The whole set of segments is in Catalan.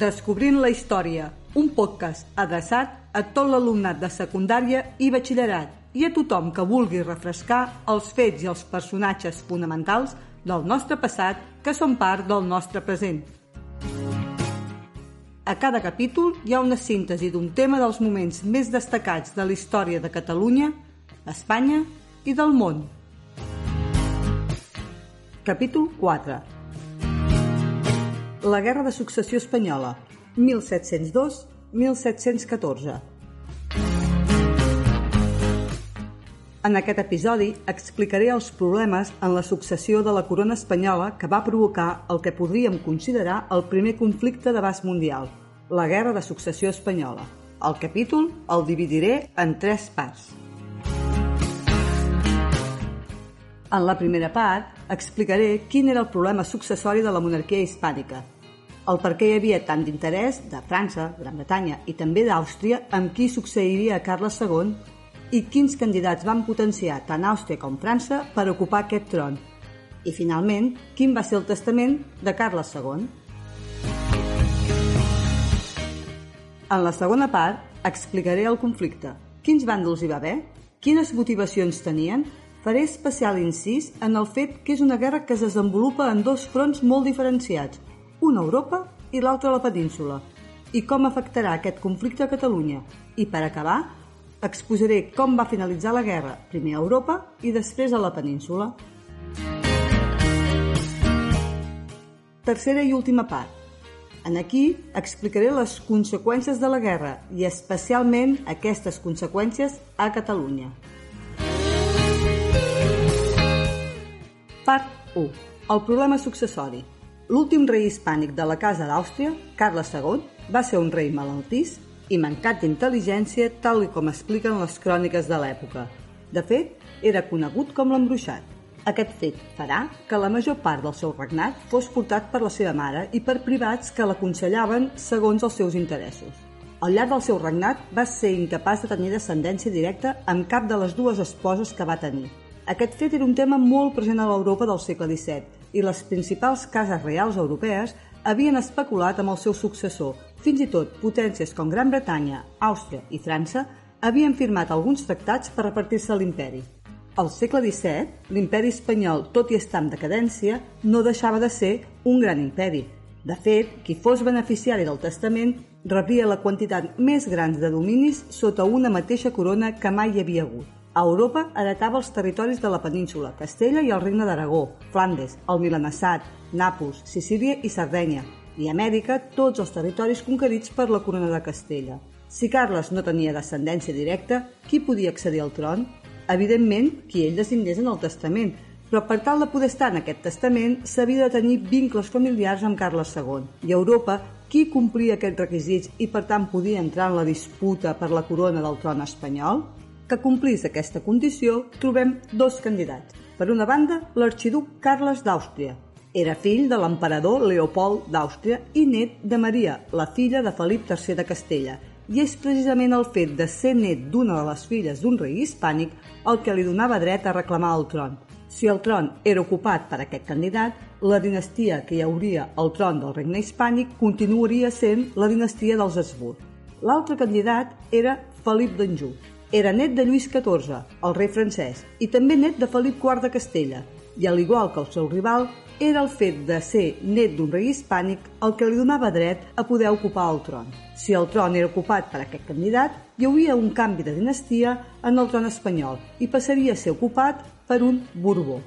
Descobrint la història, un podcast adreçat a tot l'alumnat de secundària i batxillerat i a tothom que vulgui refrescar els fets i els personatges fonamentals del nostre passat que són part del nostre present. A cada capítol hi ha una síntesi d'un tema dels moments més destacats de la història de Catalunya, Espanya i del món. Capítol 4 la Guerra de Successió Espanyola, 1702-1714. En aquest episodi explicaré els problemes en la successió de la corona espanyola que va provocar el que podríem considerar el primer conflicte d'abast mundial, la Guerra de Successió Espanyola. El capítol el dividiré en tres parts. En la primera part, explicaré quin era el problema successori de la monarquia hispànica, el per què hi havia tant d'interès de França, Gran Bretanya i també d'Àustria amb qui succeiria Carles II i quins candidats van potenciar tant Àustria com França per ocupar aquest tron. I, finalment, quin va ser el testament de Carles II. En la segona part, explicaré el conflicte. Quins bàndols hi va haver? Quines motivacions tenien? Faré especial incís en el fet que és una guerra que es desenvolupa en dos fronts molt diferenciats, una a Europa i l'altra a la península, i com afectarà aquest conflicte a Catalunya. I per acabar, exposaré com va finalitzar la guerra, primer a Europa i després a la península. Tercera i última part. En aquí explicaré les conseqüències de la guerra i especialment aquestes conseqüències a Catalunya. Part 1. El problema successori. L'últim rei hispànic de la Casa d'Àustria, Carles II, va ser un rei malaltís i mancat d'intel·ligència tal com expliquen les cròniques de l'època. De fet, era conegut com l'embruixat. Aquest fet farà que la major part del seu regnat fos portat per la seva mare i per privats que l'aconsellaven segons els seus interessos. Al llarg del seu regnat va ser incapaç de tenir descendència directa amb cap de les dues esposes que va tenir, aquest fet era un tema molt present a l'Europa del segle XVII i les principals cases reals europees havien especulat amb el seu successor. Fins i tot potències com Gran Bretanya, Àustria i França havien firmat alguns tractats per repartir-se l'imperi. Al segle XVII, l'imperi espanyol, tot i estar en decadència, no deixava de ser un gran imperi. De fet, qui fos beneficiari del testament rebria la quantitat més gran de dominis sota una mateixa corona que mai hi havia hagut. A Europa heretava els territoris de la península, Castella i el regne d'Aragó, Flandes, el Milanesat, Nàpols, Sicília i Sardenya, i Amèrica tots els territoris conquerits per la corona de Castella. Si Carles no tenia descendència directa, qui podia accedir al tron? Evidentment, qui ell designés en el testament, però per tal de poder estar en aquest testament s'havia de tenir vincles familiars amb Carles II. I a Europa, qui complia aquests requisits i per tant podia entrar en la disputa per la corona del tron espanyol? Que complís aquesta condició trobem dos candidats. Per una banda, l'arxiduc Carles d'Àustria. Era fill de l'emperador Leopold d'Àustria i net de Maria, la filla de Felip III de Castella, i és precisament el fet de ser net d'una de les filles d'un rei hispànic el que li donava dret a reclamar el tron. Si el tron era ocupat per aquest candidat, la dinastia que hi hauria al tron del regne hispànic continuaria sent la dinastia dels Habsburg. L'altre candidat era Felip d'Anjou, era net de Lluís XIV, el rei francès, i també net de Felip IV de Castella, i al igual que el seu rival, era el fet de ser net d'un rei hispànic el que li donava dret a poder ocupar el tron. Si el tron era ocupat per aquest candidat, hi hauria un canvi de dinastia en el tron espanyol i passaria a ser ocupat per un Borbó.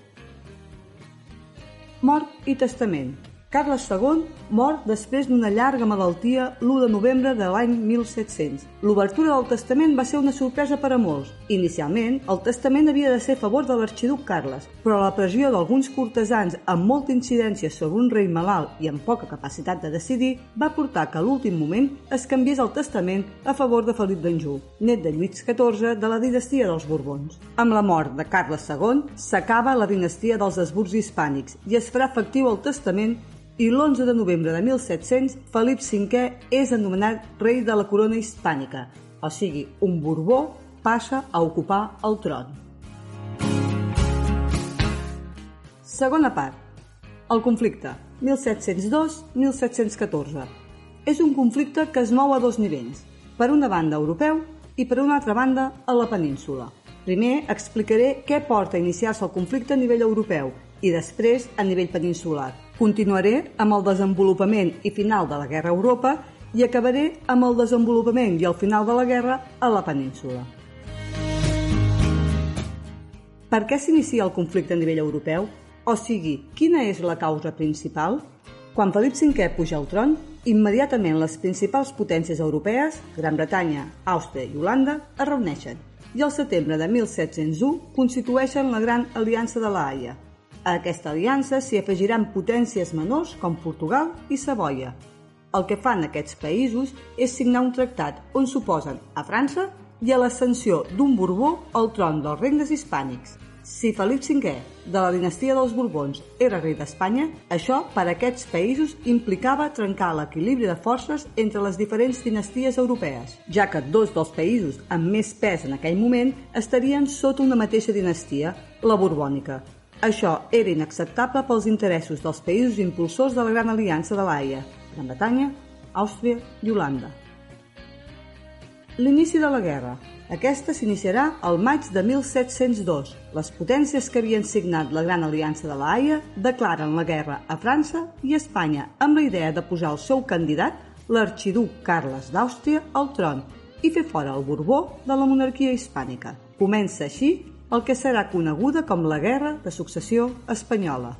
Mort i testament Carles II mor després d'una llarga malaltia l'1 de novembre de l'any 1700. L'obertura del testament va ser una sorpresa per a molts. Inicialment, el testament havia de ser a favor de l'arxiduc Carles, però la pressió d'alguns cortesans amb molta incidència sobre un rei malalt i amb poca capacitat de decidir va portar que a l'últim moment es canviés el testament a favor de Felip d'Anjou, net de Lluís XIV de la dinastia dels Borbons. Amb la mort de Carles II s'acaba la dinastia dels Esburgs hispànics i es farà efectiu el testament i l'11 de novembre de 1700 Felip V és anomenat rei de la corona hispànica, o sigui, un Borbó passa a ocupar el tron. Segona part. El conflicte, 1702-1714. És un conflicte que es mou a dos nivells, per una banda europeu i per una altra banda a la península. Primer explicaré què porta a iniciar-se el conflicte a nivell europeu i després a nivell peninsular. Continuaré amb el desenvolupament i final de la guerra a Europa i acabaré amb el desenvolupament i el final de la guerra a la península. Per què s'inicia el conflicte a nivell europeu? O sigui, quina és la causa principal? Quan Felip V puja al tron, immediatament les principals potències europees, Gran Bretanya, Àustria i Holanda, es reuneixen i al setembre de 1701 constitueixen la Gran Aliança de la Haia. A aquesta aliança s'hi afegiran potències menors com Portugal i Savoia, el que fan aquests països és signar un tractat on s'oposen a França i a l'ascensió d'un Borbó al tron dels regnes hispànics. Si Felip V, de la dinastia dels Borbons, era rei d'Espanya, això per a aquests països implicava trencar l'equilibri de forces entre les diferents dinasties europees, ja que dos dels països amb més pes en aquell moment estarien sota una mateixa dinastia, la borbònica. Això era inacceptable pels interessos dels països impulsors de la Gran Aliança de l'Aia, Gran Bretanya, Àustria i Holanda. L'inici de la guerra. Aquesta s'iniciarà al maig de 1702. Les potències que havien signat la Gran Aliança de la declaren la guerra a França i Espanya amb la idea de posar el seu candidat, l'arxiduc Carles d'Àustria, al tron i fer fora el Borbó de la monarquia hispànica. Comença així el que serà coneguda com la Guerra de Successió Espanyola.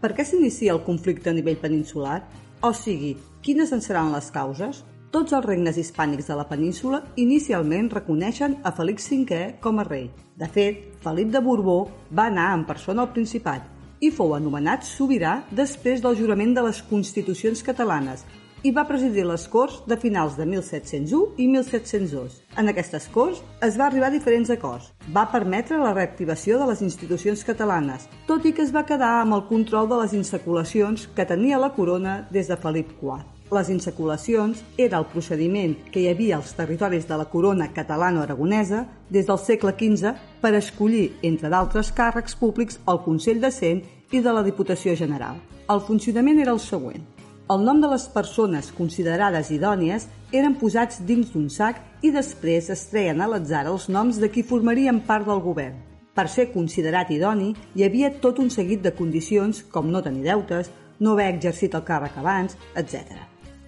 Per què s'inicia el conflicte a nivell peninsular? O sigui, quines en seran les causes? Tots els regnes hispànics de la península inicialment reconeixen a Felip V com a rei. De fet, Felip de Borbó va anar en persona al Principat i fou anomenat sobirà després del jurament de les constitucions catalanes i va presidir les Corts de finals de 1701 i 1702. En aquestes Corts es va arribar a diferents acords. Va permetre la reactivació de les institucions catalanes, tot i que es va quedar amb el control de les insaculacions que tenia la corona des de Felip IV. Les insaculacions era el procediment que hi havia als territoris de la corona catalano-aragonesa des del segle XV per escollir, entre d'altres càrrecs públics, el Consell de Cent i de la Diputació General. El funcionament era el següent. El nom de les persones considerades idònies eren posats dins d'un sac i després es treien a l'atzar els noms de qui formarien part del govern. Per ser considerat idoni, hi havia tot un seguit de condicions com no tenir deutes, no haver exercit el càrrec abans, etc.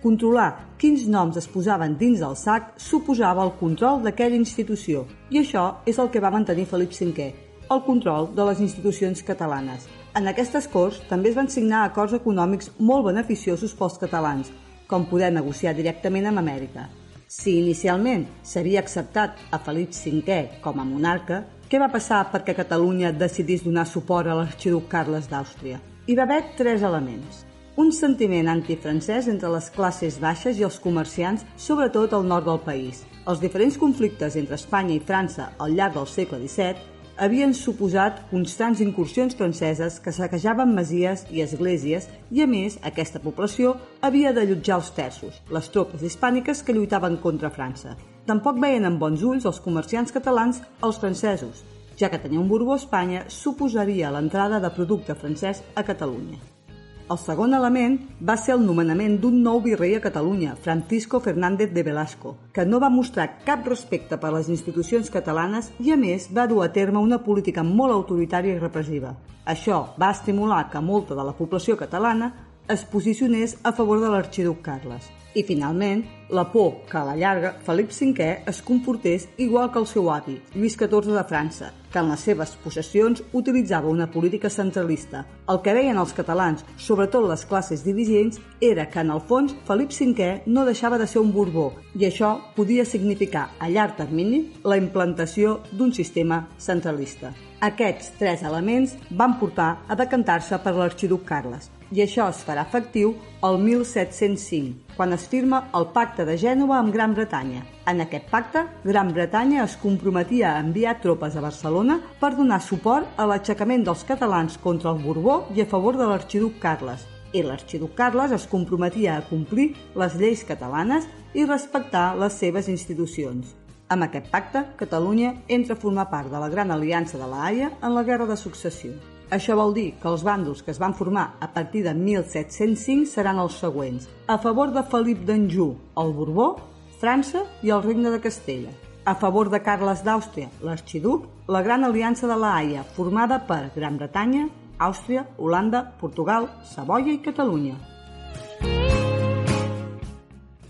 Controlar quins noms es posaven dins del sac suposava el control d'aquella institució i això és el que va mantenir Felip V, el control de les institucions catalanes. En aquestes Corts també es van signar acords econòmics molt beneficiosos pels catalans, com poder negociar directament amb Amèrica. Si inicialment s'havia acceptat a Felip V com a monarca, què va passar perquè Catalunya decidís donar suport a l'arxiduc Carles d'Àustria? Hi va haver tres elements. Un sentiment antifrancès entre les classes baixes i els comerciants, sobretot al nord del país. Els diferents conflictes entre Espanya i França al llarg del segle XVII havien suposat constants incursions franceses que saquejaven masies i esglésies i, a més, aquesta població havia d'allotjar els terços, les tropes hispàniques que lluitaven contra França. Tampoc veien amb bons ulls els comerciants catalans als francesos, ja que tenir un Borbó a Espanya suposaria l'entrada de producte francès a Catalunya. El segon element va ser el nomenament d'un nou virrei a Catalunya, Francisco Fernández de Velasco, que no va mostrar cap respecte per les institucions catalanes i, a més, va dur a terme una política molt autoritària i repressiva. Això va estimular que molta de la població catalana es posicionés a favor de l'arxiduc Carles. I, finalment, la por que a la llarga Felip V es comportés igual que el seu avi, Lluís XIV de França, que en les seves possessions utilitzava una política centralista. El que veien els catalans, sobretot les classes dirigents, era que en el fons Felip V no deixava de ser un Borbó i això podia significar a llarg termini la implantació d'un sistema centralista. Aquests tres elements van portar a decantar-se per l'arxiduc Carles, i això es farà efectiu el 1705, quan es firma el Pacte de Gènova amb Gran Bretanya. En aquest pacte, Gran Bretanya es comprometia a enviar tropes a Barcelona per donar suport a l'aixecament dels catalans contra el Borbó i a favor de l'arxiduc Carles, i l'arxiduc Carles es comprometia a complir les lleis catalanes i respectar les seves institucions. Amb aquest pacte, Catalunya entra a formar part de la Gran Aliança de la Haia en la Guerra de Successió. Això vol dir que els bàndols que es van formar a partir de 1705 seran els següents. A favor de Felip d'Anjou, el Borbó, França i el Regne de Castella. A favor de Carles d'Àustria, l'arxiduc, la Gran Aliança de la Haia, formada per Gran Bretanya, Àustria, Holanda, Portugal, Savoia i Catalunya.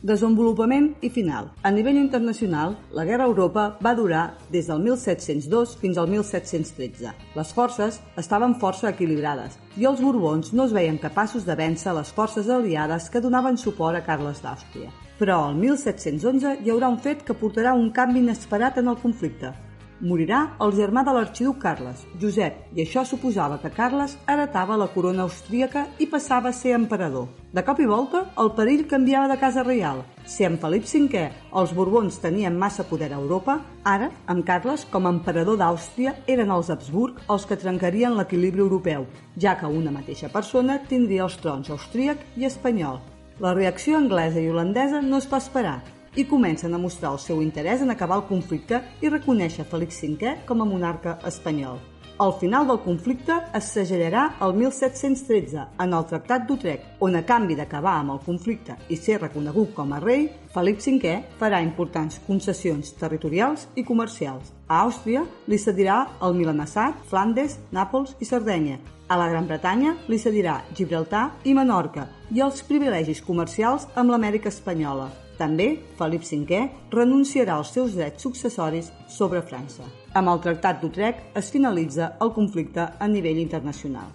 Desenvolupament i final. A nivell internacional, la Guerra Europa va durar des del 1702 fins al 1713. Les forces estaven força equilibrades i els Borbons no es veien capaços de vèncer les forces aliades que donaven suport a Carles d'Àustria. Però al 1711 hi haurà un fet que portarà un canvi inesperat en el conflicte, morirà el germà de l'arxiduc Carles, Josep, i això suposava que Carles heretava la corona austríaca i passava a ser emperador. De cop i volta, el perill canviava de casa reial. Si en Felip V els Borbons tenien massa poder a Europa, ara, amb Carles com a emperador d'Àustria, eren els Habsburg els que trencarien l'equilibri europeu, ja que una mateixa persona tindria els trons austríac i espanyol. La reacció anglesa i holandesa no es fa esperar, i comencen a mostrar el seu interès en acabar el conflicte i reconèixer Felip V com a monarca espanyol. El final del conflicte es segellarà el 1713 en el Tractat d'Utrecht, on a canvi d'acabar amb el conflicte i ser reconegut com a rei, Felip V farà importants concessions territorials i comercials. A Àustria li cedirà el Milanesat, Flandes, Nàpols i Sardenya. A la Gran Bretanya li cedirà Gibraltar i Menorca i els privilegis comercials amb l'Amèrica Espanyola. També, Felip V renunciarà als seus drets successoris sobre França. Amb el Tractat d'Utrecht es finalitza el conflicte a nivell internacional.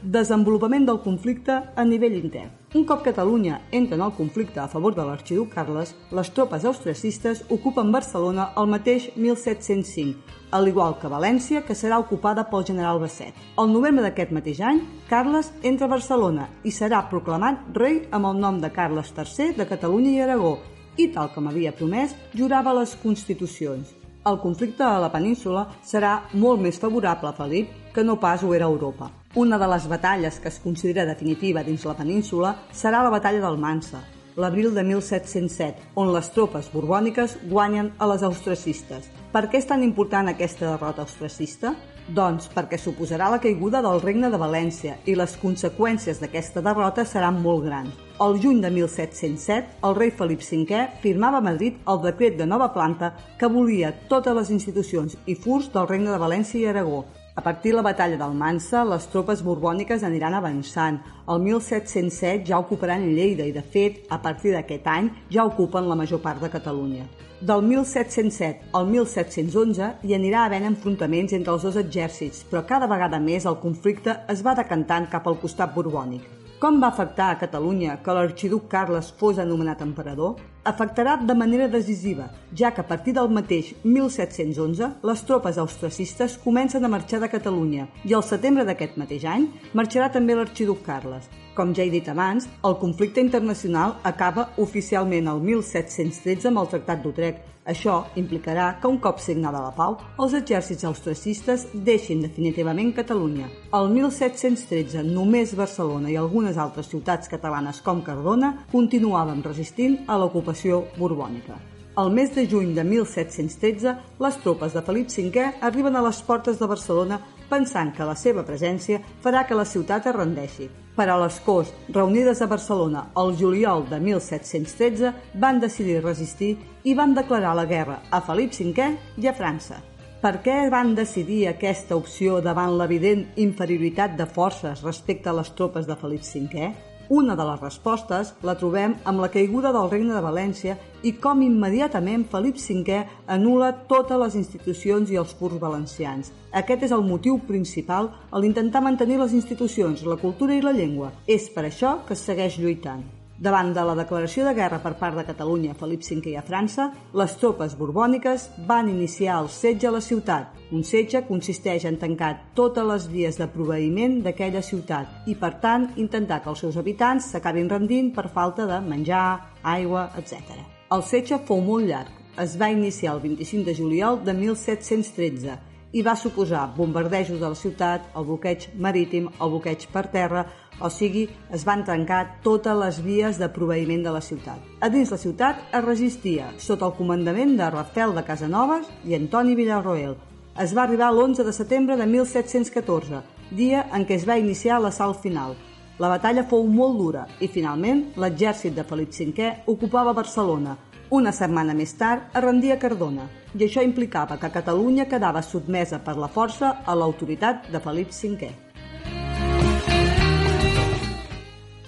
Desenvolupament del conflicte a nivell intern. Un cop Catalunya entra en el conflicte a favor de l'arxiduc Carles, les tropes austriacistes ocupen Barcelona el mateix 1705, al igual que València, que serà ocupada pel general Basset. El novembre d'aquest mateix any, Carles entra a Barcelona i serà proclamat rei amb el nom de Carles III de Catalunya i Aragó i, tal com havia promès, jurava les constitucions. El conflicte a la península serà molt més favorable a Felip que no pas ho era Europa. Una de les batalles que es considera definitiva dins la península serà la batalla del Mansa, l'abril de 1707, on les tropes borbòniques guanyen a les austracistes. Per què és tan important aquesta derrota austracista? Doncs perquè suposarà la caiguda del regne de València i les conseqüències d'aquesta derrota seran molt grans. El juny de 1707, el rei Felip V firmava a Madrid el decret de nova planta que volia totes les institucions i furs del regne de València i Aragó, a partir de la batalla d'Almansa, les tropes borbòniques aniran avançant. El 1707 ja ocuparan Lleida i, de fet, a partir d'aquest any ja ocupen la major part de Catalunya. Del 1707 al 1711 hi anirà havent enfrontaments entre els dos exèrcits, però cada vegada més el conflicte es va decantant cap al costat borbònic. Com va afectar a Catalunya que l'arxiduc Carles fos anomenat emperador? Afectarà de manera decisiva, ja que a partir del mateix 1711 les tropes austracistes comencen a marxar de Catalunya i al setembre d'aquest mateix any marxarà també l'arxiduc Carles. Com ja he dit abans, el conflicte internacional acaba oficialment el 1713 amb el Tractat d'Utrecht, això implicarà que un cop signada la pau, els exèrcits austracistes deixin definitivament Catalunya. El 1713 només Barcelona i algunes altres ciutats catalanes com Cardona continuaven resistint a l'ocupació borbònica. El mes de juny de 1713, les tropes de Felip V arriben a les portes de Barcelona pensant que la seva presència farà que la ciutat es rendeixi. Però les Corts, reunides a Barcelona el juliol de 1713, van decidir resistir i van declarar la guerra a Felip V i a França. Per què van decidir aquesta opció davant l'evident inferioritat de forces respecte a les tropes de Felip V? Una de les respostes la trobem amb la caiguda del Regne de València i com immediatament Felip V anula totes les institucions i els furs valencians. Aquest és el motiu principal a l'intentar mantenir les institucions, la cultura i la llengua. És per això que segueix lluitant. Davant de la declaració de guerra per part de Catalunya Felip V i a França, les tropes borbòniques van iniciar el setge a la ciutat. Un setge consisteix en tancar totes les vies de proveïment d'aquella ciutat i, per tant, intentar que els seus habitants s'acabin rendint per falta de menjar, aigua, etc. El setge fou molt llarg. Es va iniciar el 25 de juliol de 1713 i va suposar bombardejos de la ciutat, el bloqueig marítim, el bloqueig per terra, o sigui, es van trencar totes les vies de proveïment de la ciutat. A dins la ciutat es resistia sota el comandament de Rafael de Casanovas i Antoni Villarroel. Es va arribar l'11 de setembre de 1714, dia en què es va iniciar l'assalt final. La batalla fou molt dura i, finalment, l'exèrcit de Felip V ocupava Barcelona. Una setmana més tard es rendia Cardona, i això implicava que Catalunya quedava sotmesa per la força a l'autoritat de Felip V.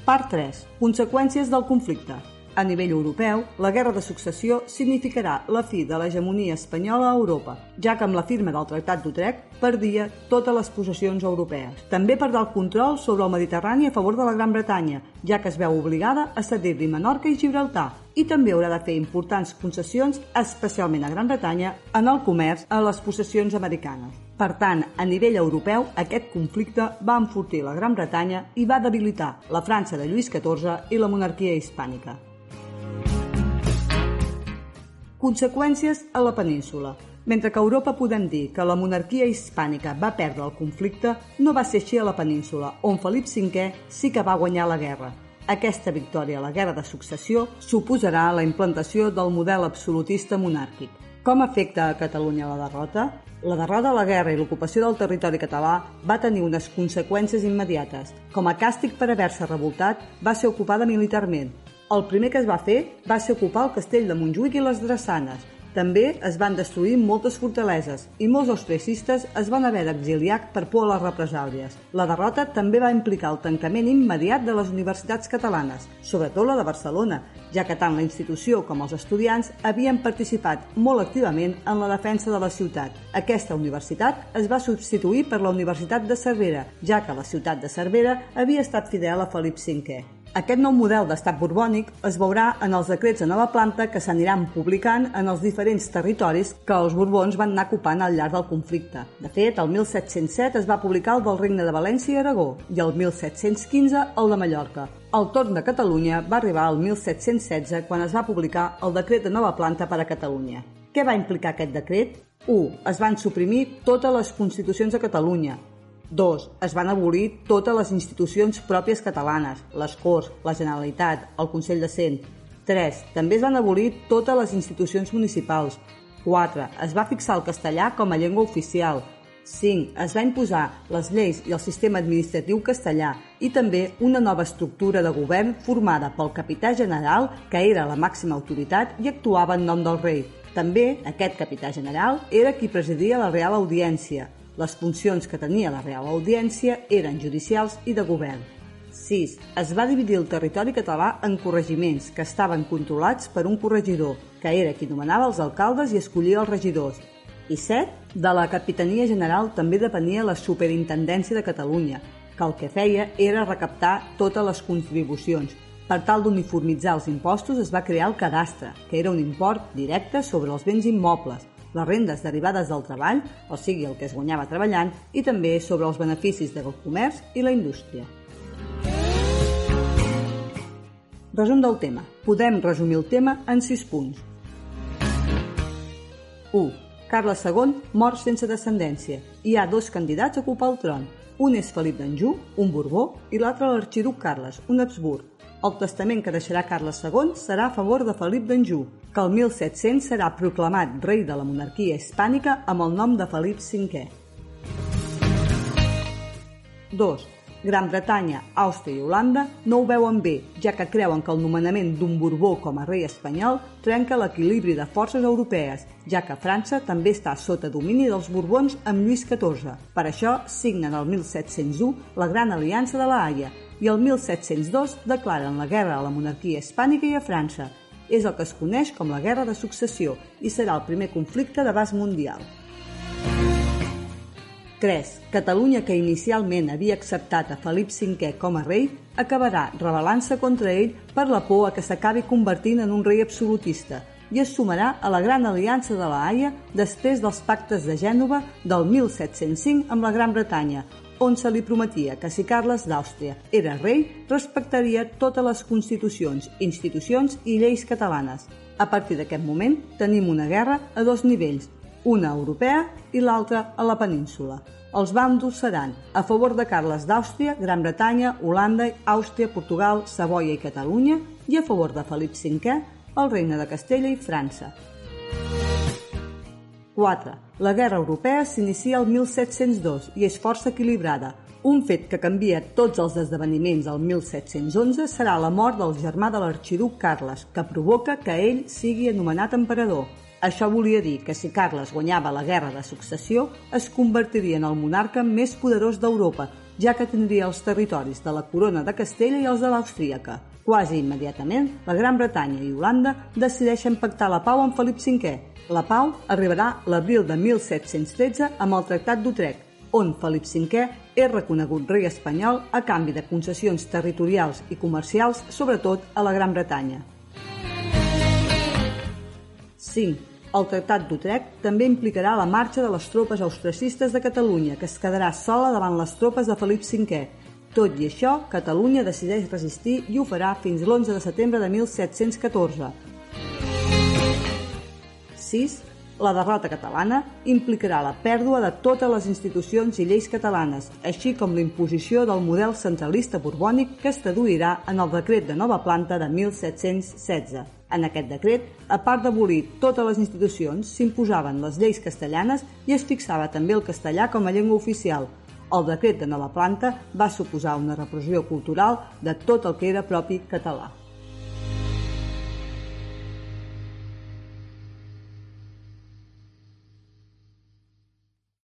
Part 3. Conseqüències del conflicte. A nivell europeu, la Guerra de Successió significarà la fi de l'hegemonia espanyola a Europa, ja que amb la firma del Tractat d'Utrecht perdia totes les possessions europees. També perdrà el control sobre el Mediterrani a favor de la Gran Bretanya, ja que es veu obligada a cedir-li Menorca i Gibraltar, i també haurà de fer importants concessions, especialment a Gran Bretanya, en el comerç a les possessions americanes. Per tant, a nivell europeu, aquest conflicte va enfortir la Gran Bretanya i va debilitar la França de Lluís XIV i la monarquia hispànica. Conseqüències a la península. Mentre que a Europa podem dir que la monarquia hispànica va perdre el conflicte, no va ser així a la península, on Felip V sí que va guanyar la guerra. Aquesta victòria a la Guerra de Successió suposarà la implantació del model absolutista monàrquic. Com afecta a Catalunya la derrota? La derrota de la guerra i l'ocupació del territori català va tenir unes conseqüències immediates. Com a càstig per haver-se revoltat, va ser ocupada militarment, el primer que es va fer va ser ocupar el castell de Montjuïc i les Drassanes. També es van destruir moltes fortaleses i molts austriacistes es van haver d'exiliar per por a les represàlies. La derrota també va implicar el tancament immediat de les universitats catalanes, sobretot la de Barcelona, ja que tant la institució com els estudiants havien participat molt activament en la defensa de la ciutat. Aquesta universitat es va substituir per la Universitat de Cervera, ja que la ciutat de Cervera havia estat fidel a Felip V. Aquest nou model d'estat borbònic es veurà en els decrets de nova planta que s'aniran publicant en els diferents territoris que els borbons van anar ocupant al llarg del conflicte. De fet, el 1707 es va publicar el del Regne de València i Aragó i el 1715 el de Mallorca. El torn de Catalunya va arribar al 1716 quan es va publicar el decret de nova planta per a Catalunya. Què va implicar aquest decret? 1. Es van suprimir totes les constitucions de Catalunya, 2. Es van abolir totes les institucions pròpies catalanes, les Corts, la Generalitat, el Consell de Cent. 3. També es van abolir totes les institucions municipals. 4. Es va fixar el castellà com a llengua oficial. 5. Es va imposar les lleis i el sistema administratiu castellà i també una nova estructura de govern formada pel capità general, que era la màxima autoritat i actuava en nom del rei. També aquest capità general era qui presidia la Real Audiència, les funcions que tenia la Real Audiència eren judicials i de govern. 6. Es va dividir el territori català en corregiments que estaven controlats per un corregidor, que era qui nomenava els alcaldes i escollia els regidors. I 7. De la Capitania General també depenia la Superintendència de Catalunya, que el que feia era recaptar totes les contribucions. Per tal d'uniformitzar els impostos es va crear el cadastre, que era un import directe sobre els béns immobles, les rendes derivades del treball, o sigui, el que es guanyava treballant, i també sobre els beneficis del comerç i la indústria. Resum del tema. Podem resumir el tema en 6 punts. 1. Carles II mor sense descendència. Hi ha dos candidats a ocupar el tron. Un és Felip d'Anjou, un Borbó, i l'altre l'arxiduc Carles, un Habsburg. El testament que deixarà Carles II serà a favor de Felip d'Anjou, que el 1700 serà proclamat rei de la monarquia hispànica amb el nom de Felip V. 2. Gran Bretanya, Àustria i Holanda no ho veuen bé, ja que creuen que el nomenament d'un Borbó com a rei espanyol trenca l'equilibri de forces europees, ja que França també està sota domini dels Borbons amb Lluís XIV. Per això signen el 1701 la Gran Aliança de la Haia, i el 1702 declaren la guerra a la monarquia hispànica i a França. És el que es coneix com la Guerra de Successió i serà el primer conflicte d'abast mundial. 3. Catalunya, que inicialment havia acceptat a Felip V com a rei, acabarà rebel·lant-se contra ell per la por a que s'acabi convertint en un rei absolutista i es sumarà a la Gran Aliança de la Haia després dels pactes de Gènova del 1705 amb la Gran Bretanya, on se li prometia que si Carles d'Àustria era rei, respectaria totes les constitucions, institucions i lleis catalanes. A partir d'aquest moment tenim una guerra a dos nivells, una europea i l'altra a la península. Els bàndols seran a favor de Carles d'Àustria, Gran Bretanya, Holanda, Àustria, Portugal, Savoia i Catalunya i a favor de Felip V, el regne de Castella i França. 4. La guerra europea s'inicia el 1702 i és força equilibrada. Un fet que canvia tots els esdeveniments al 1711 serà la mort del germà de l'arxiduc Carles, que provoca que ell sigui anomenat emperador. Això volia dir que si Carles guanyava la guerra de successió, es convertiria en el monarca més poderós d'Europa, ja que tindria els territoris de la corona de Castella i els de l'Austríaca. Quasi immediatament, la Gran Bretanya i Holanda decideixen pactar la pau amb Felip V. La pau arribarà l'abril de 1713 amb el Tractat d'Utrecht, on Felip V és reconegut rei espanyol a canvi de concessions territorials i comercials, sobretot a la Gran Bretanya. 5. El Tractat d'Utrecht també implicarà la marxa de les tropes austracistes de Catalunya, que es quedarà sola davant les tropes de Felip V. Tot i això, Catalunya decideix resistir i ho farà fins l'11 de setembre de 1714. 6 la derrota catalana implicarà la pèrdua de totes les institucions i lleis catalanes, així com l'imposició del model centralista borbònic que es traduirà en el decret de nova planta de 1716. En aquest decret, a part d'abolir totes les institucions, s'imposaven les lleis castellanes i es fixava també el castellà com a llengua oficial. El decret de nova planta va suposar una repressió cultural de tot el que era propi català.